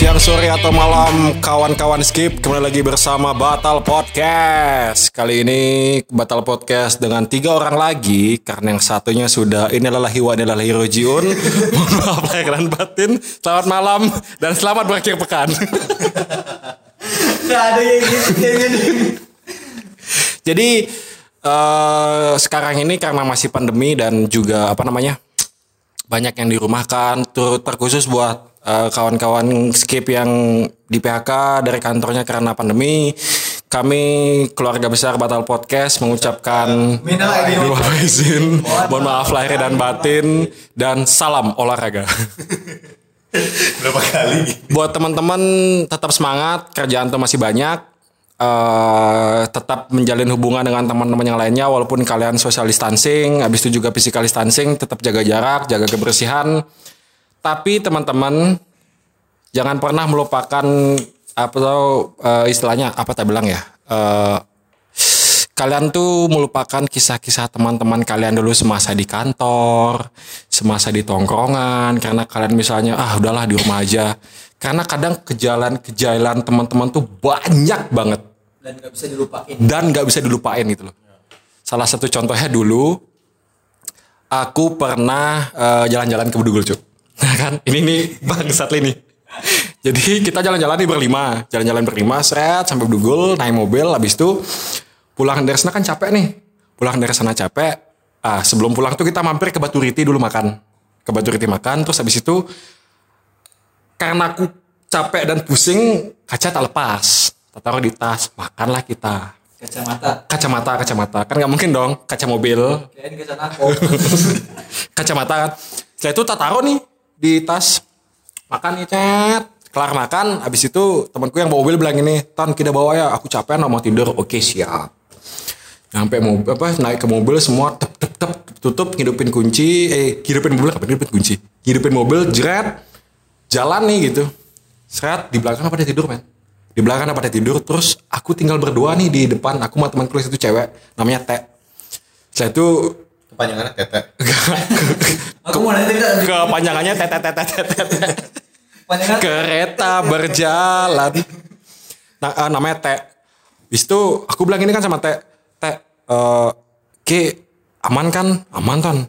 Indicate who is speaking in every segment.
Speaker 1: siang, sore, atau malam kawan-kawan skip Kembali lagi bersama Batal Podcast. Kali ini Batal Podcast dengan tiga orang lagi Karena yang satunya sudah Inilah hiwa inilah rojiun Mohon maaf lahir dan batin. Selamat malam dan selamat berakhir pekan.
Speaker 2: Gak ada yang.
Speaker 1: Jadi eh, sekarang ini karena masih pandemi dan juga apa namanya banyak yang dirumahkan, terkhusus buat eh, kawan-kawan skip yang di PHK dari kantornya karena pandemi. Kami keluarga besar Batal Podcast mengucapkan
Speaker 2: Minal
Speaker 1: izin, mohon maaf lahir dan batin dan salam olahraga.
Speaker 3: Berapa kali?
Speaker 1: Buat teman-teman tetap semangat, kerjaan tuh masih banyak. eh tetap menjalin hubungan dengan teman-teman yang lainnya walaupun kalian social distancing, habis itu juga physical distancing, tetap jaga jarak, jaga kebersihan. Tapi teman-teman jangan pernah melupakan apa tau eh, istilahnya apa tak bilang ya? Eh, kalian tuh melupakan kisah-kisah teman-teman kalian dulu semasa di kantor, semasa di tongkrongan, karena kalian misalnya ah udahlah di rumah aja. Karena kadang kejalan-kejalan teman-teman tuh banyak banget
Speaker 2: Dan gak bisa dilupain.
Speaker 1: dan nggak bisa dilupain gitu loh. Salah satu contohnya dulu, aku pernah eh, jalan-jalan ke Bedugul cuk. Nah kan, ini nih bangsat ini. Jadi kita jalan-jalan nih berlima, jalan-jalan berlima, seret sampai Bedugul, naik mobil, habis itu pulang dari sana kan capek nih. Pulang dari sana capek. Ah, sebelum pulang tuh kita mampir ke Batu Riti dulu makan. Ke Batu Riti makan, terus habis itu karena aku capek dan pusing, kaca tak lepas. Tak taruh di tas, makanlah kita
Speaker 2: Kacamata.
Speaker 1: kacamata kacamata kan nggak mungkin dong kaca mobil
Speaker 2: aku.
Speaker 1: kacamata kan setelah itu tak taruh nih di tas. Makan nih cat kelar makan habis itu temanku yang bawa mobil bilang ini tan kita bawa ya aku capek mau tidur. Oke siap. Nyampe mobil apa naik ke mobil semua tep tep tep tutup ngidupin kunci eh ngidupin mobil apa ngidupin kunci? Ngidupin mobil jeret jalan nih gitu. Seret di belakang apa dia tidur men? Di belakang apa dia tidur terus aku tinggal berdua nih di depan aku sama teman kelas itu cewek namanya Teh setelah itu
Speaker 3: Kepanjangannya tete.
Speaker 2: Aku mau nanya tidak.
Speaker 1: kepanjangannya Teh, Teh.
Speaker 2: Panjangan.
Speaker 1: kereta berjalan. Nah, eh, namanya Teh Habis itu aku bilang ini kan sama Teh Teh eh, Ki aman kan? Aman kan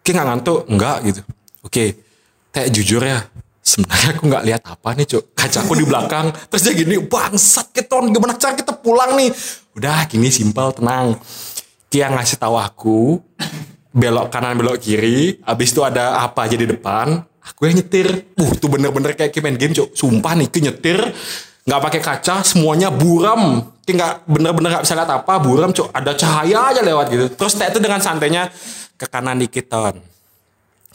Speaker 1: Ki nggak ngantuk? Enggak gitu. Oke. Teh jujur ya sebenarnya aku nggak lihat apa nih cuk. Kacaku di belakang. Terus dia gini bangsat keton gimana cara kita pulang nih? Udah gini simpel tenang. Ki yang ngasih tahu aku belok kanan belok kiri. Abis itu ada apa aja di depan. Aku yang nyetir. Uh tuh bener-bener kayak main game cuk. Sumpah nih Ki nyetir. Nggak pakai kaca semuanya buram. Ki nggak bener-bener nggak bisa lihat apa buram cuk. Ada cahaya aja lewat gitu. Terus Teh itu dengan santainya ke kanan dikit ton.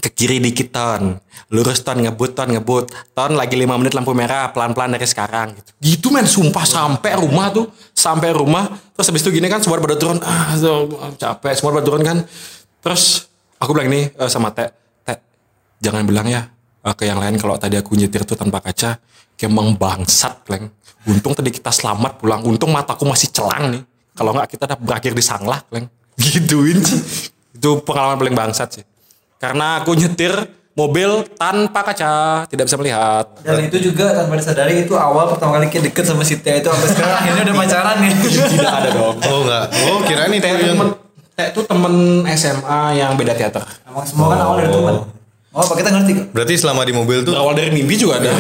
Speaker 1: Ke kiri dikit ton. Lurus ton. Ngebut ton. Ngebut. Ton lagi 5 menit lampu merah. Pelan-pelan dari sekarang. Gitu. Gitu men. Sumpah sampai rumah tuh. Sampai rumah. Terus habis itu gini kan semua pada turun. Ah capek. Semua pada turun kan terus aku bilang ini eh, sama Teh Teh jangan bilang ya eh, ke yang lain kalau tadi aku nyetir tuh tanpa kaca. Kayak emang bangsat kleng untung tadi kita selamat pulang. Untung mataku masih celang nih. Kalau nggak kita udah berakhir di sanglah kleng gituin sih. Itu pengalaman paling bangsat sih. Karena aku nyetir mobil tanpa kaca, tidak bisa melihat.
Speaker 2: Dan itu juga tanpa disadari itu awal pertama kali kita deket sama si Tia itu sampai sekarang. Akhirnya udah pacaran nih.
Speaker 1: Tidak ada dong.
Speaker 3: Oh enggak. Oh kirain itu
Speaker 1: Teh Teh itu temen SMA yang beda teater.
Speaker 2: Emang semua kan awal dari teman. Oh, apa kita ngerti kok?
Speaker 3: Berarti selama di mobil tuh
Speaker 1: Berawal dari mimpi juga ada.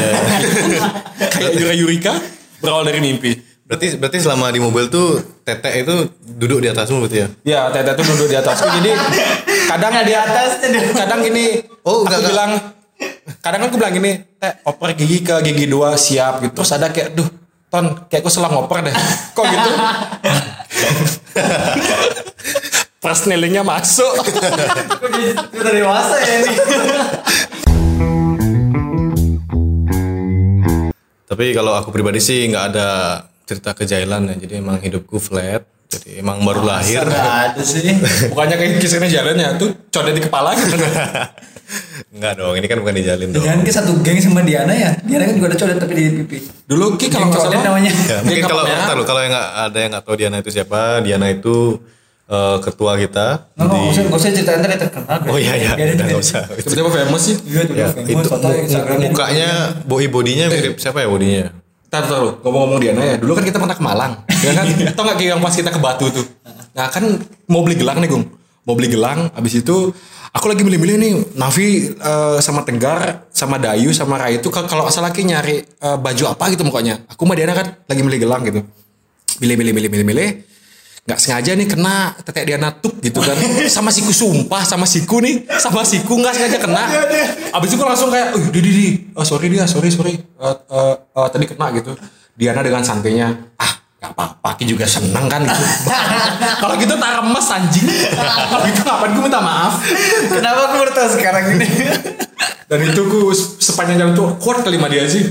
Speaker 1: Kayak Yura Yurika berawal dari mimpi.
Speaker 3: berarti berarti selama di mobil tuh tete itu duduk di atasmu berarti ya?
Speaker 1: Ya, Teh Teh itu duduk di atasku. Jadi kadang
Speaker 2: di atasnya dia.
Speaker 1: kadang gini
Speaker 3: Oh,
Speaker 1: aku
Speaker 3: enggak, enggak.
Speaker 1: bilang kadang kan aku bilang gini teh oper gigi ke gigi dua siap gitu terus ada kayak duh ton kayak aku salah ngoper deh kok gitu persnelingnya masuk
Speaker 2: udah dewasa ya ini?
Speaker 3: Tapi kalau aku pribadi sih nggak ada cerita kejailan ya. Jadi emang hidupku flat. Jadi emang baru lahir.
Speaker 2: Gak ada sih.
Speaker 1: bukannya kayak kisahnya jalannya tuh codet di kepala gitu
Speaker 3: Enggak dong, ini kan bukan dijalin dong.
Speaker 2: Jangan ke satu geng sama Diana ya. Diana kan juga ada codet tapi di pipi.
Speaker 1: dulu ki kalau
Speaker 2: Geng
Speaker 1: nggak
Speaker 2: codet
Speaker 1: salah
Speaker 2: namanya.
Speaker 3: Ya, mungkin kalau ntar lu, kalau yang nggak ada yang nggak tahu Diana itu siapa, Diana itu eh, ketua kita
Speaker 2: Nggak, nggak usah, nggak usah ceritain ntar terkenal.
Speaker 3: oh iya iya udah nggak usah
Speaker 1: Tiba-tiba famous sih.
Speaker 2: Iya,
Speaker 3: ya,
Speaker 2: famous.
Speaker 3: itu
Speaker 2: Instagramnya
Speaker 3: mukanya body bodinya mirip siapa ya bodinya
Speaker 1: Tahu tahu ngomong-ngomong Diana ya. Dulu kan kita pernah ke Malang, ya kan? Tahu nggak kayak yang pas kita ke Batu tuh? Nah kan mau beli gelang nih Gung. Mau beli gelang, abis itu aku lagi milih-milih nih. Navi eh, sama Tenggar, sama Dayu, sama Rai itu kan kalau asal lagi nyari eh, baju apa gitu mukanya. Aku sama Diana kan lagi milih gelang gitu. Milih, milih, milih, milih, milih. Nggak sengaja nih kena tetek Diana tuk gitu kan. Sama siku sumpah, sama siku nih. Sama siku nggak sengaja kena. Abis itu langsung kayak, oh di, di, di. Oh, sorry dia, sorry, sorry. Eh, eh, eh, tadi kena gitu. Diana dengan santainya, ah gak apa-apa, Ki juga seneng kan gitu. Kalau gitu tak remes anjing. Kalau gitu ngapain gue minta maaf.
Speaker 2: Kenapa aku baru tahu sekarang ini?
Speaker 1: Dan itu gue sepanjang jalan tuh kuat kelima dia sih.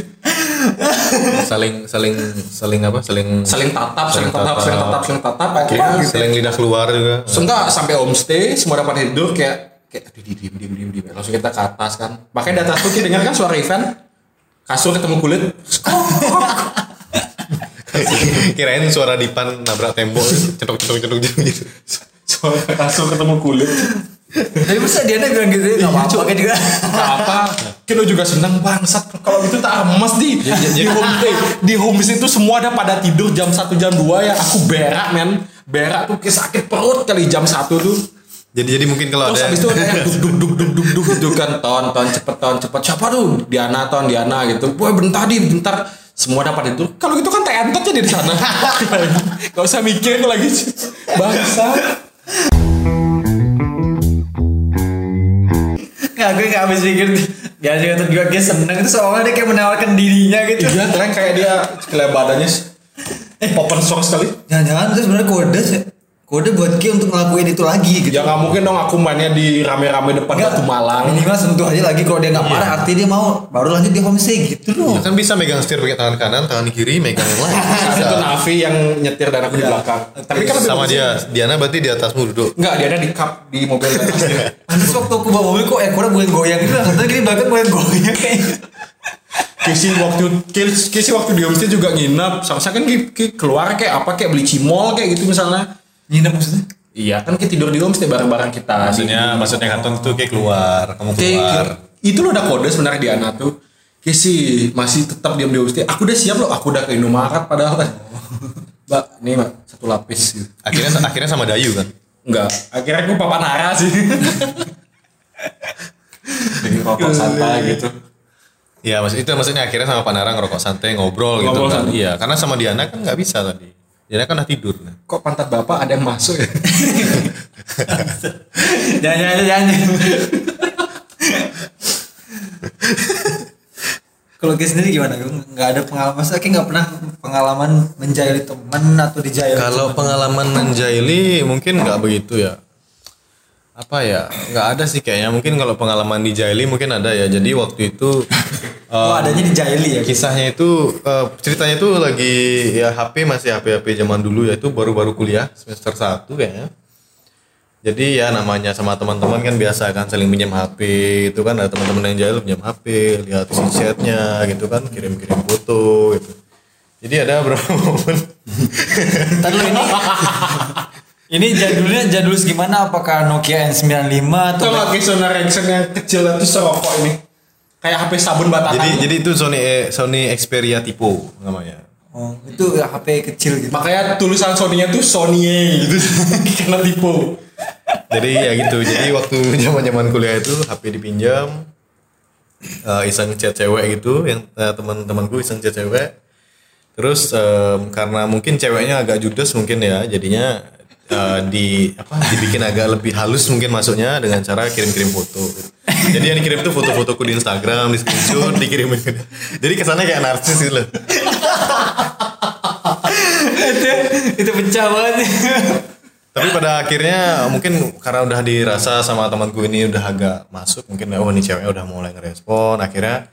Speaker 3: Saling saling saling apa? Saling
Speaker 1: Saling tatap, saling tatap, saling tatap, saling tatap. Akhirnya gitu.
Speaker 3: saling lidah keluar juga.
Speaker 1: Enggak sampai homestay semua dapat tidur kayak kayak aduh diem diem diem diem langsung kita ke atas kan. Makanya di atas tuh kita dengar kan suara event. Kasur ketemu kulit.
Speaker 3: Kirain suara Dipan nabrak tembok cetok cetok cetok gitu.
Speaker 1: Suara kasur ketemu kulit
Speaker 2: Tapi masa Diana bilang gitu, nggak apa-apa kan juga.
Speaker 1: Gak apa kita juga seneng bangsat. Kalau gitu tak remes di. Di homestay di homestay itu semua ada pada tidur jam 1 jam 2 ya. Aku berak men. Berak tuh kayak sakit perut kali jam 1 tuh.
Speaker 3: Jadi jadi mungkin kalau
Speaker 1: Terus
Speaker 3: ada
Speaker 1: habis itu ada yang duk duk duk duk duk duk gitu kan. Ton ton cepet ton cepet. Siapa tuh? Diana ton Diana gitu. Wah bentar di. Bentar. Semua dapat itu. Kalau gitu kan tentot jadi di sana. Gak usah mikir lagi. Bangsa.
Speaker 2: Nggak, gue nggak habis pikir. Dia juga juga dia seneng itu soalnya dia kayak menawarkan dirinya gitu.
Speaker 1: Iya keren kayak dia kelihatan badannya eh open source sekali.
Speaker 2: Jangan-jangan itu sebenarnya kode sih. Kode buat Ki untuk ngelakuin itu lagi gitu.
Speaker 1: Ya nggak mungkin dong aku mainnya di rame-rame depan
Speaker 2: Nggak.
Speaker 1: Batu Malang.
Speaker 2: Minimal sentuh aja lagi kalau dia nggak marah artinya dia mau baru lanjut di homestay gitu loh.
Speaker 3: Ya kan bisa megang setir pakai tangan kanan tangan kiri megang yang lain
Speaker 1: Itu Navi yang nyetir dan aku di belakang. Tapi kan
Speaker 3: sama dia Diana berarti di atasmu duduk
Speaker 1: Enggak, dia ada di cup di mobil.
Speaker 2: Terus waktu aku bawa mobil kok ekornya bukan goyang gitu tadi gini belakang bukan goyang kayak.
Speaker 1: Kisi waktu Kisi Kisi waktu di homestay juga nginep. Sama-sama kan keluar kayak apa kayak beli cimol kayak gitu misalnya.
Speaker 2: Nginep maksudnya?
Speaker 1: Iya kan kita tidur di homestay bareng-bareng kita.
Speaker 3: maksudnya maksudnya kanton tuh kayak keluar kamu
Speaker 1: Kayak-
Speaker 3: keluar
Speaker 1: itu lo udah kode sebenarnya Diana tuh. Kisi masih tetap diam di homestay. Aku udah siap loh. Aku udah ke Indomaret padahal kan. Mbak, ini mbak satu lapis gitu.
Speaker 3: akhirnya akhirnya sama Dayu kan
Speaker 1: Enggak, akhirnya aku papan hara sih. Jadi rokok santai gitu.
Speaker 3: Ya maksud itu maksudnya akhirnya sama Panara ngerokok santai ngobrol gitu
Speaker 1: Ngobrol
Speaker 3: kan.
Speaker 1: santai.
Speaker 3: Iya, karena sama Diana kan nggak bisa tadi. Diana kan udah tidur.
Speaker 1: Kok pantat bapak ada yang masuk ya?
Speaker 2: Jangan jangan jangan. Kalau Ki sendiri gimana? Nggak ada pengalaman, saya kayak nggak pernah pengalaman menjahili teman atau dijahili.
Speaker 3: Kalau pengalaman menjaili mungkin nggak begitu ya. Apa ya? Nggak ada sih kayaknya. Mungkin kalau pengalaman di Jaili mungkin ada ya. Jadi waktu itu
Speaker 2: oh, adanya dijahili ya.
Speaker 3: kisahnya itu eh, ceritanya itu lagi ya HP masih HP HP zaman dulu ya itu baru-baru kuliah semester 1 kayaknya. Jadi ya namanya sama teman-teman kan biasa kan saling pinjam HP itu kan ada teman-teman yang jahil pinjam HP, lihat chatnya gitu kan, kirim-kirim foto gitu. Jadi ada beberapa momen
Speaker 2: Tadi ini ini jadulnya jadul segimana? Apakah Nokia N95 atau
Speaker 1: Itu lagi sonar Ericsson yang kecil itu serokok ini. Kayak HP sabun batakan.
Speaker 3: jadi jadi itu Sony eh, Sony Xperia Tipo namanya.
Speaker 2: Oh, itu ya HP kecil gitu.
Speaker 1: Makanya tulisan Sony-nya tuh Sony gitu. Karena tipe.
Speaker 3: Jadi ya gitu. Jadi waktu zaman-zaman kuliah itu HP dipinjam eh, iseng chat cewek gitu yang eh, teman-temanku iseng chat cewek. Terus em, karena mungkin ceweknya agak judes mungkin ya, jadinya eh, di apa dibikin agak lebih halus mungkin masuknya dengan cara kirim-kirim foto. Jadi yang dikirim tuh foto-fotoku di Instagram, di screenshot, dikirimin. Jadi kesannya kayak narsis gitu loh.
Speaker 2: itu itu pecah banget.
Speaker 3: Tapi pada akhirnya mungkin karena udah dirasa sama temanku ini udah agak masuk, mungkin oh ini ceweknya udah mulai ngerespon, akhirnya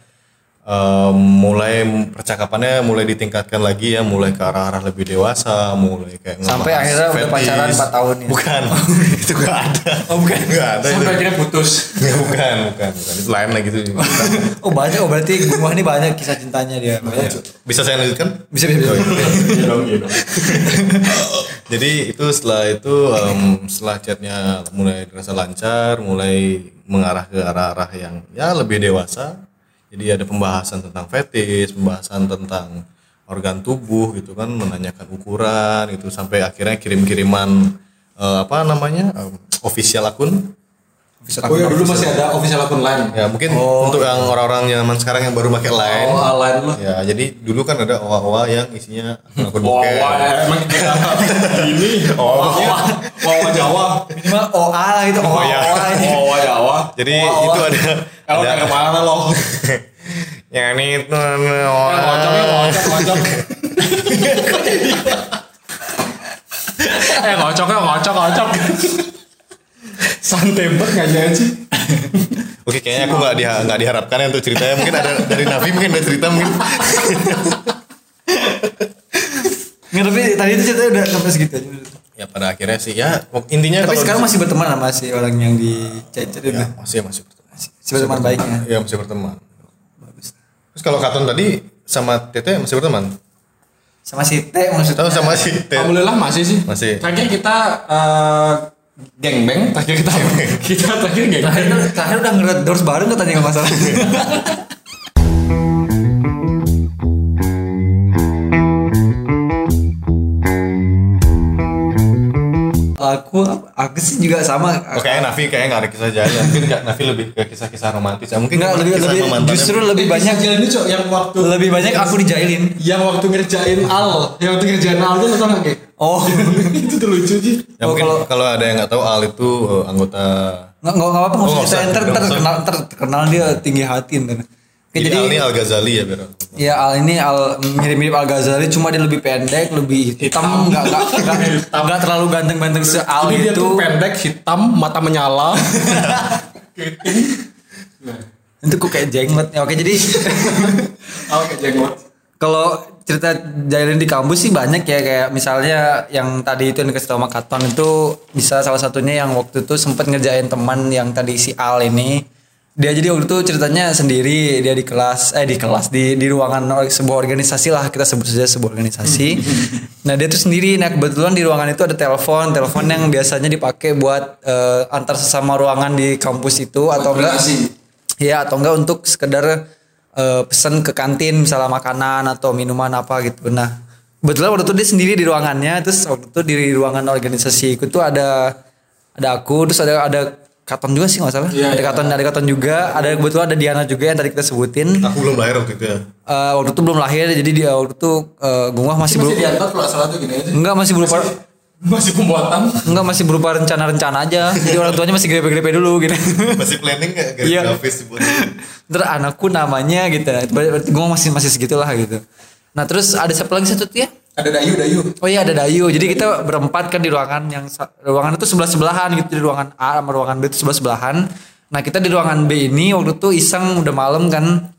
Speaker 3: em, mulai percakapannya mulai ditingkatkan lagi ya mulai ke arah-arah lebih dewasa mulai kayak
Speaker 2: Sampai akhirnya udah
Speaker 3: fetish.
Speaker 2: pacaran 4 tahun ya?
Speaker 3: bukan itu gak ada
Speaker 2: Oh, bukan.
Speaker 3: gak ada itu
Speaker 1: Sampai akhirnya putus.
Speaker 3: Ya, bukan bukan bukan itu lain lah gitu
Speaker 2: Oh banyak, oh berarti Gumah ini banyak kisah cintanya dia. Banyak.
Speaker 3: bisa saya lanjutkan
Speaker 2: Bisa bisa. bisa.
Speaker 1: Iya dong, iya dong.
Speaker 3: Jadi itu setelah itu em, setelah chatnya mulai terasa lancar, mulai mengarah ke arah-arah yang ya lebih dewasa. Jadi ada pembahasan tentang fetish, pembahasan tentang organ tubuh gitu kan, menanyakan ukuran gitu sampai akhirnya kirim-kiriman eh, apa namanya em, official akun.
Speaker 1: Oh iya dulu masih ada official akun lain.
Speaker 3: Ya mungkin untuk yang orang-orang zaman sekarang yang baru pakai line.
Speaker 1: Oh, lain lah.
Speaker 3: Ya jadi dulu kan ada owa-owa yang isinya akun bokeh.
Speaker 1: wah, emang ini. Oh, wah, Jawa.
Speaker 2: Minimal OA lah itu. OA,
Speaker 3: iya.
Speaker 2: OA ini.
Speaker 1: Oh, wah, Jawa.
Speaker 3: Jadi itu ada
Speaker 1: Kalau
Speaker 3: ada
Speaker 1: dari mana lo?
Speaker 3: yang ini itu
Speaker 1: Ya, ngocok, ya, ngocok, ngocok. Eh, ya, ngocok, ngocok. Santai banget nggak sih?
Speaker 3: Oke, kayaknya aku nggak diha- nggak diharapkan ya untuk ceritanya. Mungkin ada dari Navi mungkin ada cerita mungkin.
Speaker 2: Nggak, tapi tadi itu ceritanya udah sampai segitu aja.
Speaker 3: ya pada akhirnya sih ya intinya
Speaker 2: Tapi
Speaker 3: kalau
Speaker 2: sekarang masih berteman sama si orang yang di chat itu.
Speaker 3: ya, masih masih berteman.
Speaker 2: Si berteman baiknya.
Speaker 3: Ya masih berteman. Terus kalau Katon tadi sama Tete masih berteman?
Speaker 2: Sama si T maksudnya.
Speaker 3: Tahu sama si Tete?
Speaker 1: Alhamdulillah masih sih.
Speaker 3: Masih.
Speaker 1: Terakhir kita eh, gengbang, terakhir kita kita terakhir
Speaker 2: Terakhir,
Speaker 1: gengbang.
Speaker 2: terakhir udah ngered doors bareng katanya nggak masalah. aku aku sih juga sama
Speaker 3: Oh, kayaknya Navi kayaknya nggak ada kisah jaya. Mungkin nggak Navi lebih ke kisah-kisah romantis. Ya, mungkin
Speaker 2: Nggak, lebih,
Speaker 3: kisah
Speaker 2: lebih justru lebih banyak
Speaker 1: Jalan itu Cok, yang waktu
Speaker 2: lebih banyak aku dijailin
Speaker 1: yang waktu ngerjain al, yang waktu ngerjain al tuh lo tau nggak Ki?
Speaker 2: oh
Speaker 1: itu tuh lucu sih.
Speaker 3: Ya,
Speaker 2: Oh, kalau-
Speaker 3: kalau ada yang nggak tahu Al itu eh, anggota
Speaker 2: nggak nggak nggak apa
Speaker 3: Oh,
Speaker 2: nggak usah ntar
Speaker 3: usah.
Speaker 2: terkenal terkenal dia tinggi hati ntar Oke,
Speaker 3: jadi,
Speaker 2: jadi
Speaker 3: Al ini Al Ghazali ya Bero.
Speaker 2: Ya Al ini Al mirip-mirip Al Ghazali cuma dia lebih pendek, lebih hitam, nggak nggak nggak nggak terlalu ganteng-ganteng se Al
Speaker 1: Jadi dia
Speaker 2: itu.
Speaker 1: tuh pendek, hitam, mata menyala.
Speaker 2: Itu kok kayak jenggot. Ya, oke jadi
Speaker 1: Al kayak jenggot.
Speaker 2: kalau cerita jailin di kampus sih banyak ya kayak misalnya yang tadi itu yang dikasih tau sama Katon itu bisa salah satunya yang waktu itu sempat ngerjain teman yang tadi si Al ini dia jadi waktu itu ceritanya sendiri dia di kelas eh di kelas di di ruangan sebuah organisasi lah kita sebut saja sebuah organisasi. Nah dia tuh sendiri nah kebetulan di ruangan itu ada telepon telepon yang biasanya dipakai buat eh, antar sesama ruangan di kampus itu atau enggak ya atau enggak untuk sekedar eh, pesan ke kantin misalnya makanan atau minuman apa gitu. Nah kebetulan waktu itu dia sendiri di ruangannya terus waktu itu di ruangan organisasi itu tuh ada ada aku terus ada ada Katon juga sih nggak salah
Speaker 1: Iya,
Speaker 2: ada
Speaker 1: iya.
Speaker 2: Katon ada Katon juga ada kebetulan ada Diana juga yang tadi kita sebutin
Speaker 3: Aku belum lahir waktu itu ya.
Speaker 2: Eh, waktu itu belum lahir jadi dia waktu itu uh, Gungwah masih, belum
Speaker 1: Masih diantar kalau salah tuh gini aja.
Speaker 2: enggak masih berupa
Speaker 1: Masih pembuatan.
Speaker 2: enggak masih berupa rencana-rencana aja jadi orang tuanya masih grepe-grepe dulu gitu
Speaker 3: Masih planning nggak
Speaker 2: Iya. Terus anakku namanya gitu. Berarti gue masih masih segitulah gitu. Nah terus ada siapa lagi satu tuh ya?
Speaker 1: Ada Dayu, Dayu.
Speaker 2: Oh iya ada Dayu. Jadi kita berempat kan di ruangan yang ruangan itu sebelah sebelahan gitu di ruangan A sama ruangan B itu sebelah sebelahan. Nah kita di ruangan B ini waktu itu iseng udah malam kan.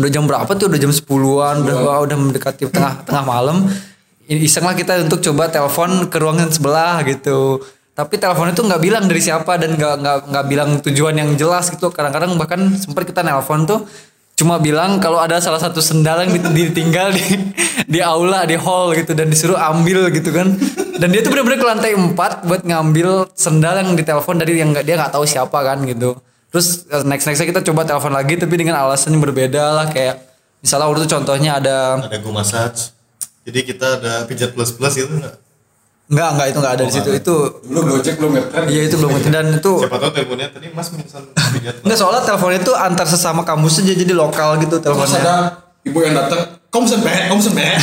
Speaker 2: Udah jam berapa tuh? Udah jam 10-an, udah wah, udah mendekati tengah tengah malam. Iseng lah kita untuk coba telepon ke ruangan sebelah gitu. Tapi telepon itu nggak bilang dari siapa dan nggak nggak nggak bilang tujuan yang jelas gitu. Kadang-kadang bahkan sempat kita nelpon tuh cuma bilang kalau ada salah satu sendal yang dit- ditinggal di di aula di hall gitu dan disuruh ambil gitu kan dan dia tuh bener-bener ke lantai 4 buat ngambil sendal yang ditelepon dari yang nggak dia nggak tahu siapa kan gitu terus next nextnya kita coba telepon lagi tapi dengan alasan yang berbeda lah kayak misalnya waktu itu contohnya ada
Speaker 3: ada go massage. Jadi kita ada pijat plus plus gitu nggak?
Speaker 2: Nggak nggak itu nggak ada di situ itu
Speaker 1: Belum Gojek belum ngetrend.
Speaker 2: iya itu belum dan itu
Speaker 3: Siapa tahu teleponnya tadi Mas plus.
Speaker 2: Enggak soalnya teleponnya itu antar sesama kampus aja jadi lokal gitu
Speaker 1: Terus
Speaker 2: teleponnya.
Speaker 1: ada ibu yang datang, kamu kamu pesen behek,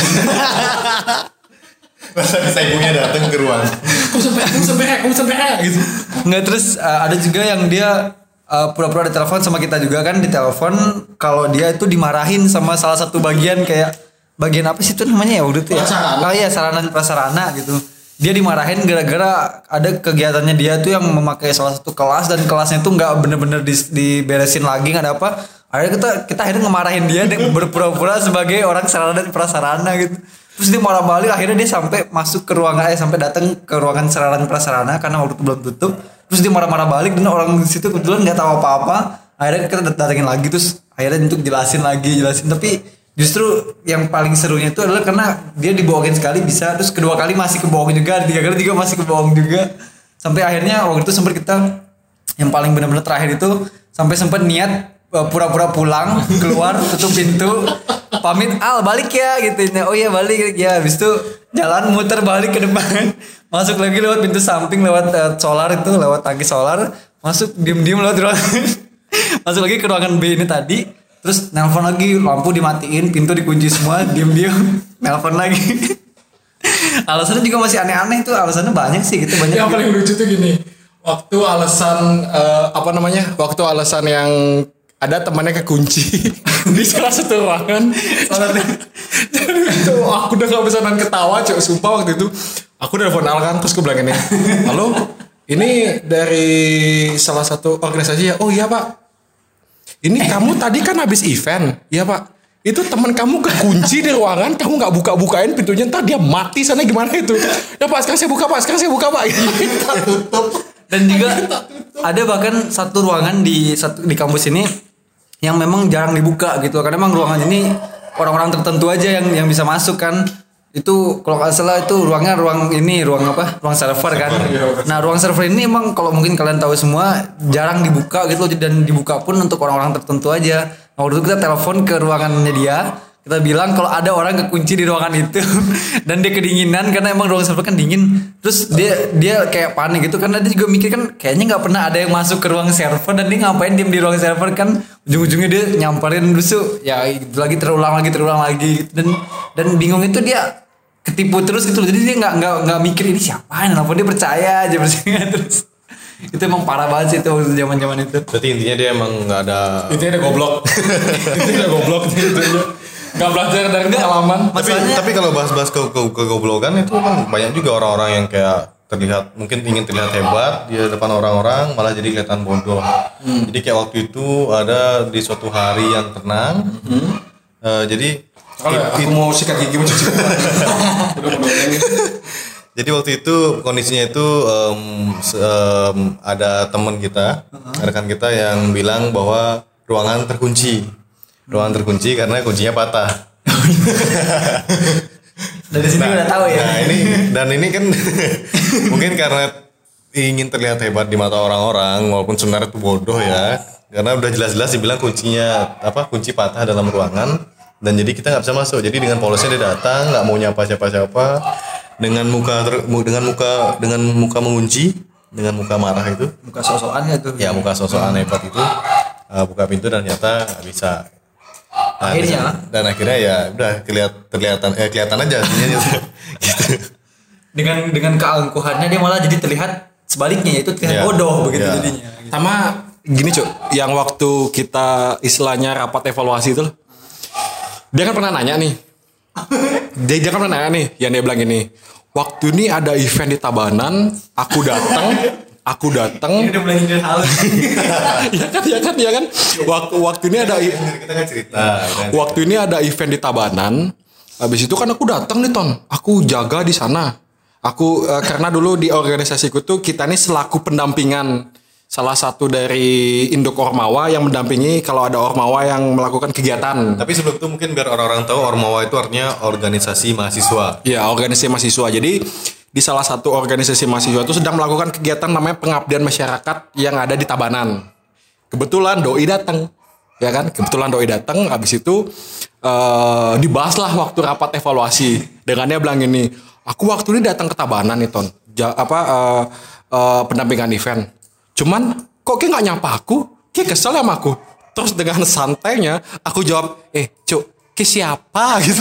Speaker 3: Masa bisa ibunya datang ke ruang.
Speaker 1: kamu pesen behek, kamu pesen behek, kamu pesen behek gitu.
Speaker 2: Enggak terus uh, ada juga yang dia uh, pura-pura ditelepon sama kita juga kan ditelepon kalau dia itu dimarahin sama salah satu bagian kayak bagian apa sih itu namanya ya waktu itu ya?
Speaker 1: Prasarana.
Speaker 2: Oh iya sarana prasarana gitu. Dia dimarahin gara-gara ada kegiatannya dia tuh yang memakai salah satu kelas dan kelasnya tuh nggak bener-bener dis- diberesin lagi nggak ada apa. akhirnya kita kita akhirnya ngemarahin dia dengan berpura-pura sebagai orang sarana dan prasarana gitu. Terus dia marah balik akhirnya dia sampai masuk ke ruangan eh sampai datang ke ruangan sarana dan prasarana karena waktu itu belum tutup. Terus dia marah-marah balik dan orang di situ kebetulan nggak tahu apa-apa. Akhirnya kita dat- datengin lagi terus akhirnya untuk jelasin lagi jelasin. Tapi justru yang paling serunya itu adalah karena dia dibohongin sekali bisa terus kedua kali masih kebohong juga tiga kali juga masih kebohong juga. Sampai akhirnya waktu itu sempat kita yang paling benar-benar terakhir itu sampai sempat niat uh, pura-pura pulang keluar tutup pintu pamit al balik ya gitu. Oh iya balik. Ya habis itu jalan muter balik ke depan. Masuk lagi lewat pintu samping lewat uh, solar itu lewat tangki solar. Masuk diem-diem lewat ruangan. Masuk lagi ke ruangan B ini tadi terus nelpon lagi lampu dimatiin pintu dikunci semua diem-diem nelpon lagi. Alasannya juga masih aneh-aneh tuh alasannya banyak sih gitu banyak
Speaker 1: yang paling lucu tuh gini waktu alasan eh, apa namanya waktu alasan yang ada temannya kekunci di salah satu ruangan. Jadi itu aku udah gak bisa nahan ketawa cok sumpah waktu itu. Aku udah telepon Al kan terus aku bilang ini halo ini dari salah satu organisasi ya? Oh iya pak ini kamu tadi kan habis event. Iya pak. Itu teman kamu kekunci di ruangan kamu nggak buka bukain pintunya ntar dia mati sana gimana itu? Ya pak sekarang saya buka pak. Sekarang saya buka pak. Kita tutup.
Speaker 2: Dan juga ada bahkan satu ruangan di satu di kampus ini yang memang jarang dibuka gitu. Karena memang ruangan ini orang-orang tertentu aja yang yang bisa masuk kan itu kalau nggak salah itu ruangnya ruang ini ruang apa? Ruang server kan? Nah ruang server ini emang kalau mungkin kalian tahu semua jarang dibuka gitu loh. Dan dibuka pun untuk orang-orang tertentu aja. Nah, waktu itu kita telepon ke ruangannya dia kita bilang kalau ada orang kekunci di ruangan itu dan dia kedinginan karena emang ruang server kan dingin. Terus dia dia kayak panik gitu karena dia juga mikir kan kayaknya nggak pernah ada yang masuk ke ruang server dan dia ngapain diem di ruang server kan? Ujung-ujungnya dia nyamperin terus ya itu lagi terulang lagi terulang lagi gitu. dan dan bingung itu dia ketipu terus gitu loh. jadi dia nggak nggak nggak mikir ini siapa kenapa dia percaya aja percaya terus. Itu emang parah banget sih itu waktu zaman zaman itu.
Speaker 3: Berarti intinya dia emang nggak ada
Speaker 1: itu ada goblok. Itu ada goblok. itu nggak belajar dari pengalaman
Speaker 3: tapi
Speaker 2: Masalahnya-
Speaker 3: tapi kalau bahas-bahas ke, ke, kegoblokan itu kan banyak juga orang-orang yang kayak terlihat mungkin ingin terlihat hebat di depan orang-orang malah jadi kelihatan bodoh. Jadi kayak waktu itu ada di suatu hari yang tenang. eh, jadi
Speaker 1: kalau aku mau sikat gigi mau cuci muka. udah mau
Speaker 3: jadi waktu itu kondisinya itu se- em, ada teman kita, rekan kita yang bilang bahwa ruangan terkunci. Ruangan terkunci karena kuncinya patah.
Speaker 2: dari sini udah tahu ya.
Speaker 3: Nah ini dan ini kan mungkin karena ingin terlihat hebat di mata orang-orang walaupun sebenarnya itu bodoh ya. Karena udah jelas-jelas dibilang kuncinya apa kunci patah dalam ruangan dan jadi kita nggak bisa masuk. Jadi dengan polosnya dia datang nggak mau nyapa siapa-siapa dengan muka ter- dengan muka dengan muka mengunci dengan muka marah itu.
Speaker 2: Muka sosokan ya tuh.
Speaker 3: Ya muka sosokan hebat itu. Uh, buka pintu dan ternyata nggak bisa Nah,
Speaker 2: Akhirnya?
Speaker 3: dan akhirnya ya udah kelihat terlihatan eh kelihatan aja gitu. gitu.
Speaker 2: dengan dengan keangkuhannya dia malah jadi terlihat sebaliknya yaitu terlihat
Speaker 3: Iya.
Speaker 2: bodoh begitu
Speaker 3: Iya.
Speaker 2: jadinya
Speaker 1: sama gini cuk yang waktu kita istilahnya rapat evaluasi itu loh. dia kan pernah nanya nih dia, dia kan pernah nanya nih yang dia bilang gini waktu ini ada event di Tabanan aku datang aku datang
Speaker 2: udah mulai nyindir halus
Speaker 1: ya kan ya kan ya kan? Waktu waktu ini ada
Speaker 3: kita kan cerita
Speaker 1: waktu ini ada event di Tabanan. Habis itu kan aku datang nih ton. Aku jaga di sana. Aku eh, karena dulu di organisasiku tuh kita nih selaku pendampingan salah satu dari induk ormawa yang mendampingi kalau ada ormawa yang melakukan kegiatan.
Speaker 3: Tapi sebelum itu mungkin biar orang-orang tahu Ormawa itu artinya organisasi mahasiswa.
Speaker 1: ya organisasi mahasiswa. Jadi di salah satu organisasi mahasiswa itu sedang melakukan kegiatan namanya pengabdian masyarakat yang ada di Tabanan. Kebetulan doi datang ya kan? Kebetulan doi datang habis itu eh dibahaslah waktu rapat evaluasi. Dengan dia bilang ini aku waktu ini datang ke Tabanan nih ton. Ja- apa eh, eh, pendampingan event cuman kok kayak nggak nyapa aku? Kayak kesel sama aku. Terus dengan santainya aku jawab eh cuk ke siapa? Gitu